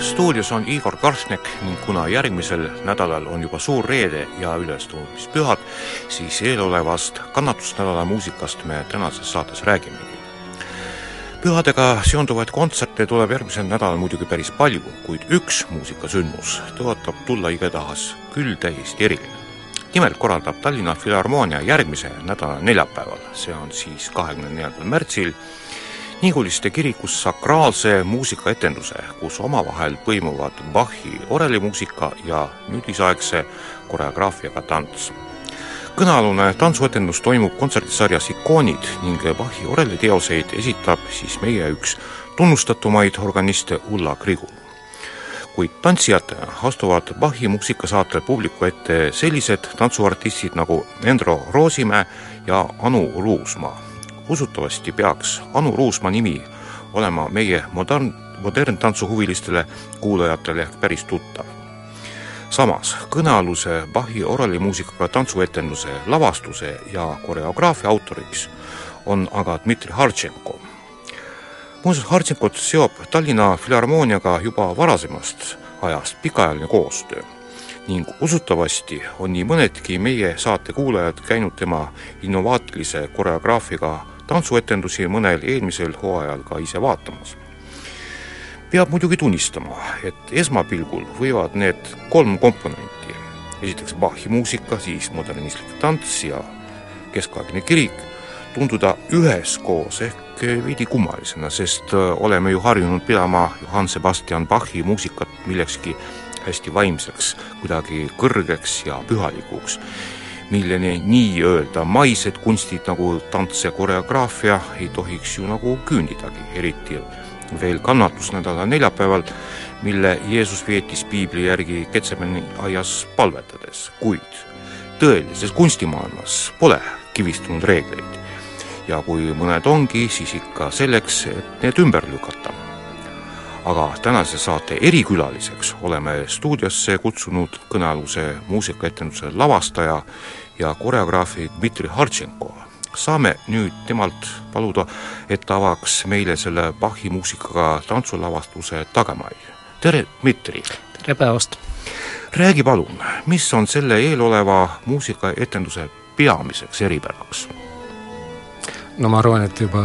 stuudios on Igor Karsnek ning kuna järgmisel nädalal on juba suur reede ja ülestõusmispühad, siis eelolevast kannatusnädala muusikast me tänases saates räägimegi. pühadega seonduvaid kontserte tuleb järgmisel nädalal muidugi päris palju, kuid üks muusikasündmus tõotab tulla igatahes küll täiesti eriline. nimelt korraldab Tallinna Filharmoonia järgmise nädala neljapäeval, see on siis kahekümne neljandal märtsil, Niguliste kirikus sakraalse muusikaetenduse, kus omavahel põimuvad Bachi orelimuusika ja nüüdisaegse koreograafiaga tants. kõnealune tantsuetendus toimub kontserdisarjas Ikoonid ning Bachi oreliteoseid esitab siis meie üks tunnustatumaid organiste Ulla Krigul. kuid tantsijatena astuvad Bachi muusikasaatel publiku ette sellised tantsuartistid nagu Endro Roosimäe ja Anu Ruusmaa usutavasti peaks Anu Ruusmaa nimi olema meie modern, moderntantsuhuvilistele kuulajatele päris tuttav. samas, kõnealuse Bachi oralimuusikaga tantsuetenduse lavastuse ja koreograafia autoriks on aga Dmitri Hartšenko. muuseas, Hartšenkot seob Tallinna Filharmooniaga juba varasemast ajast pikaajaline koostöö ning usutavasti on nii mõnedki meie saate kuulajad käinud tema innovaatilise koreograafiga tantsuetendusi mõnel eelmisel hooajal ka ise vaatamas. peab muidugi tunnistama, et esmapilgul võivad need kolm komponenti, esiteks Bachi muusika, siis modernistlik tants ja keskaegne kirik, tunduda üheskoos ehk veidi kummalisena, sest oleme ju harjunud pidama Johann Sebastian Bachi muusikat millekski hästi vaimseks, kuidagi kõrgeks ja pühalikuks milleni nii-öelda maised kunstid nagu tants ja koreograafia ei tohiks ju nagu küündidagi, eriti veel kannatusnädala neljapäeval, mille Jeesus veetis piibli järgi Ketsemani aias palvetades, kuid tõelises kunstimaailmas pole kivistunud reegleid. ja kui mõned ongi, siis ikka selleks, et need ümber lükata aga tänase saate erikülaliseks oleme stuudiosse kutsunud kõnealuse muusikaetenduse lavastaja ja koreograafi Dmitri Hartšenko. saame nüüd temalt paluda, et ta avaks meile selle Bachi muusikaga tantsulavastuse tagamaid. tere, Dmitri! tere päevast! räägi palun, mis on selle eeloleva muusikaetenduse peamiseks eripäraks? no ma arvan, et juba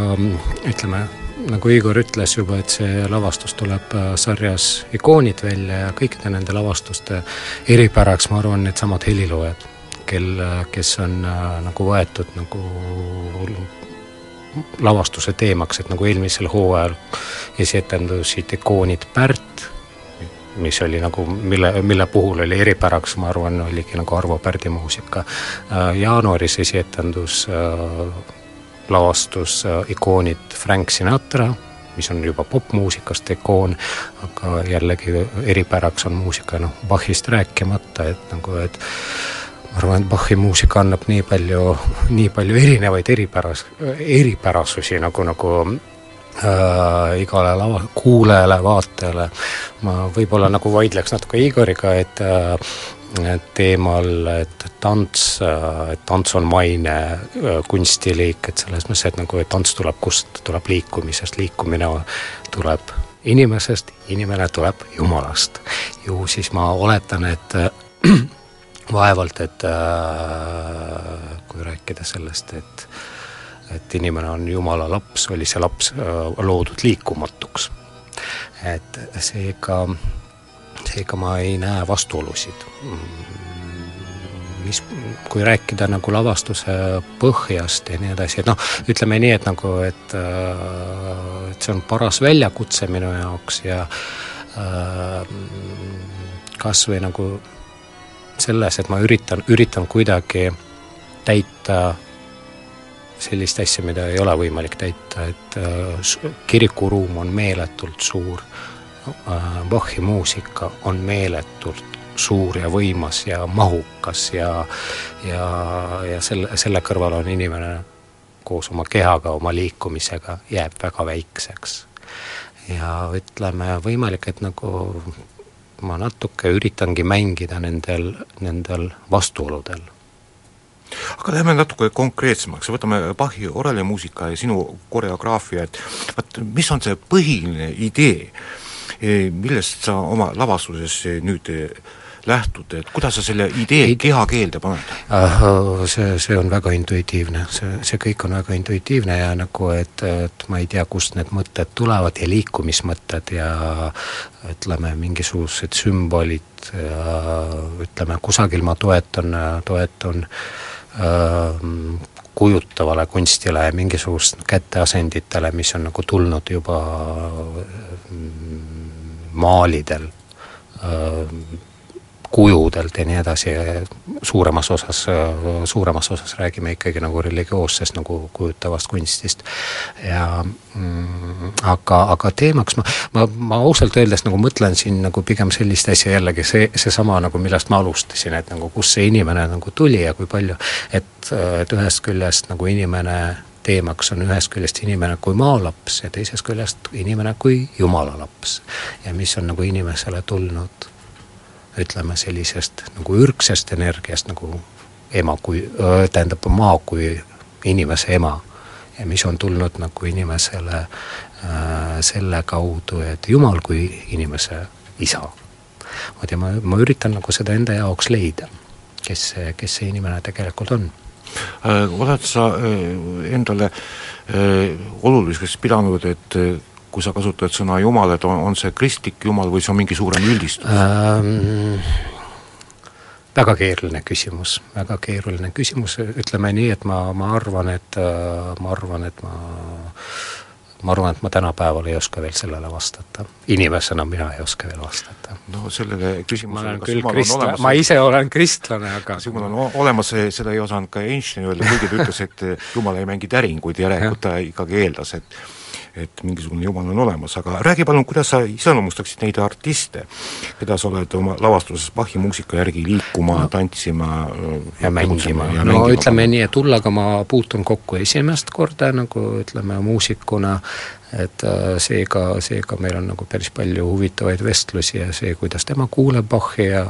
ütleme, nagu Igor ütles juba, et see lavastus tuleb äh, sarjas Ikoonid välja ja kõikide nende lavastuste eripäraks, ma arvan, needsamad heliloojad, kel, äh, kes on äh, nagu võetud nagu lavastuse teemaks, et nagu eelmisel hooajal esietendusid ikoonid Pärt, mis oli nagu, mille, mille puhul oli eripäraks, ma arvan, oligi nagu Arvo Pärdi muusika. jaanuaris esietendus lavastus ikoonid Frank Sinatra, mis on juba popmuusikast ikoon, aga jällegi eripäraks on muusika, noh, Bachist rääkimata, et nagu, et ma arvan, et Bachi muusika annab nii palju, nii palju erinevaid eripäras, eripärasusi nagu, nagu äh, igale lava, kuulajale, vaatajale. ma võib-olla nagu vaidleks natuke Igoriga, et äh, teemal, et tants, tants on maine äh, kunstiliik, et selles mõttes, et nagu, et tants tuleb kust, tuleb liikumisest, liikumine tuleb inimesest, inimene tuleb Jumalast. ju siis ma oletan, et vaevalt, et äh, kui rääkida sellest, et et inimene on Jumala laps, oli see laps äh, loodud liikumatuks. et seega, seega ma ei näe vastuolusid. mis, kui rääkida nagu lavastuse põhjast ja nii edasi, et noh, ütleme nii, et nagu, et, äh, et see on paras väljakutse minu jaoks ja kas või nagu selles, et ma üritan, üritan kuidagi täita sellist asja, mida ei ole võimalik täita, et äh, kirikuruum on meeletult suur äh,, Bachi muusika on meeletult suur ja võimas ja mahukas ja ja, ja selle, selle kõrval on inimene koos oma kehaga, oma liikumisega jääb väga väikseks. ja ütleme, võimalik, et nagu ma natuke üritangi mängida nendel, nendel vastuoludel. aga lähme natuke konkreetsemaks, võtame Bachi orelimuusika ja sinu koreograafia, et vaat mis on see põhiline idee, millest sa oma lavastuses nüüd lähtud, et kuidas sa selle idee Id... kehakeelde paned? see, see on väga intuitiivne, see, see kõik on väga intuitiivne ja nagu, et, et ma ei tea, kust need mõtted tulevad ja liikumismõtted ja ütleme, mingisugused sümbolid ja ütleme, kusagil ma toetan, toetun äh, kujutavale kunstile ja mingisugust käteasenditele, mis on nagu tulnud juba maalidel äh, kujudelt ja nii edasi, suuremas osas, suuremas osas räägime ikkagi nagu religioossest nagu kujutavast kunstist. ja mm, aga, aga teemaks ma, ma, ma ausalt öeldes nagu mõtlen siin nagu pigem sellist asja jällegi, see, seesama nagu millest ma alustasin, et nagu kust see inimene nagu tuli ja kui palju, et, et ühest küljest nagu inimene teemaks on ühest küljest inimene kui maalaps ja teisest küljest inimene kui jumala laps. ja mis on nagu inimesele tulnud ütleme sellisest nagu ürgsest energiast nagu ema kui, tähendab maa kui inimese ema. ja mis on tulnud nagu inimesele äh, selle kaudu, et Jumal kui inimese isa. vot ja ma, ma üritan nagu seda enda jaoks leida, kes see, kes see inimene tegelikult on. Oled sa äh, endale äh, oluliseks pidanud, et äh, kui sa kasutad sõna Jumal, et on, on see kristlik Jumal või see on mingi suurem üldistus ähm,? väga keeruline küsimus, väga keeruline küsimus, ütleme nii, et ma, ma arvan, et ma arvan, et ma ma arvan, et ma tänapäeval ei oska veel sellele vastata. inimesena mina ei oska veel vastata. no sellele küsimusele kas Jumal krist... on olemas ma ise olen kristlane, aga kas Jumal on olemas, seda ei osanud ka Einstein öelda, kuigi ta ütles, et Jumal ei mängi täringuid, järelikult ta ikkagi eeldas, et et mingisugune jumal on olemas, aga räägi palun, kuidas sa iseloomustaksid neid artiste, keda sa oled oma lavastuses Bachi muusika järgi liikuma no., tantsima ja mängima, ja no mängima. ütleme nii, et Ullaga ma puutun kokku esimest korda nagu ütleme muusikuna, et äh, seega, seega meil on nagu päris palju huvitavaid vestlusi ja see, kuidas tema kuuleb Bachi ja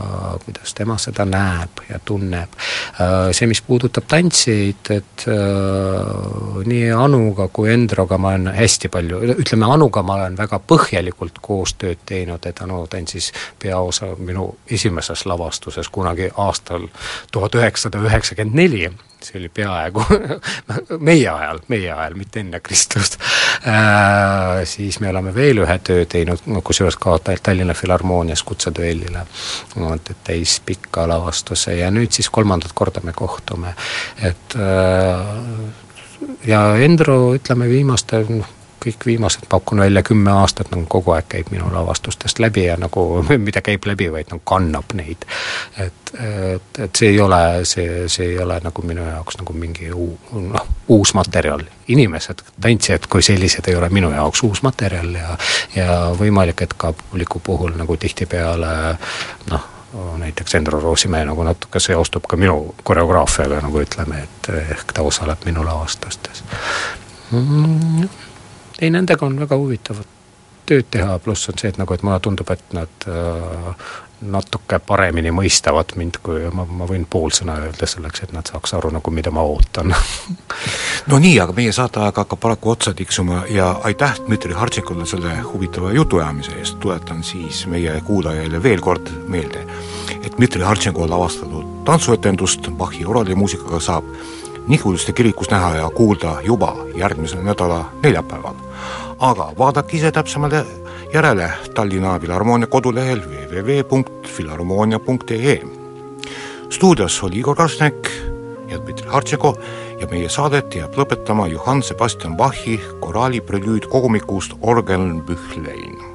kuidas tema seda näeb ja tunneb. Äh, see, mis puudutab tantsijaid, et äh, nii Anuga kui Endroga ma olen hästi palju, ütleme Anuga ma olen väga põhjalikult koostööd teinud, et Anu tantsis peaosa minu esimeses lavastuses kunagi aastal tuhat üheksasada üheksakümmend neli see oli peaaegu meie ajal, meie ajal, mitte enne Kristust. Äh,, siis me oleme veel ühe töö teinud, kusjuures ka Tallinna Filharmoonias kutseduellile, täispika lavastuse. Ja nüüd siis kolmandat korda me kohtume, et äh, ja Endro, ütleme viimaste noh, kõik viimased, pakun välja kümme aastat nagu kogu aeg käib minu lavastustest läbi ja nagu, mitte käib läbi, vaid nagu kannab neid. et, et, et see ei ole, see, see ei ole nagu minu jaoks nagu mingi uu-, noh, uus materjal. inimesed, tantsijad kui sellised ei ole minu jaoks uus materjal ja ja võimalik, et ka publiku puhul nagu tihtipeale noh, näiteks Endro Roosimäe nagu natuke seostub ka minu koreograafiaga, nagu ütleme, et ehk ta osaleb minu lavastustes mm,. Ei, nendega on väga huvitav tööd teha, pluss on see, et nagu, et mulle tundub, et nad äh, natuke paremini mõistavad mind, kui ma, ma võin pool sõna öelda selleks, et nad saaks aru nagu, mida ma ootan. No nii, aga meie saateaeg hakkab paraku otsa tiksuma ja aitäh Dmitri Hartšikule selle huvitava jutuajamise eest, tuletan siis meie kuulajaile veel kord meelde, et Dmitri Hartšiku lavastatud tantsuetendust Bachi oraalimuusikaga saab Nihuliste kirikus näha ja kuulda juba järgmise nädala neljapäeval. aga vaadake ise täpsemalt järele Tallinna Filharmoonia kodulehel www.filharmoonia.ee. stuudios oli Igor Karsnek ja Dmitri Hartšeko ja meie saadet jääb lõpetama Johann Sebastian Bachi koraaliprelüüd kogumikust Orgeln Büchlein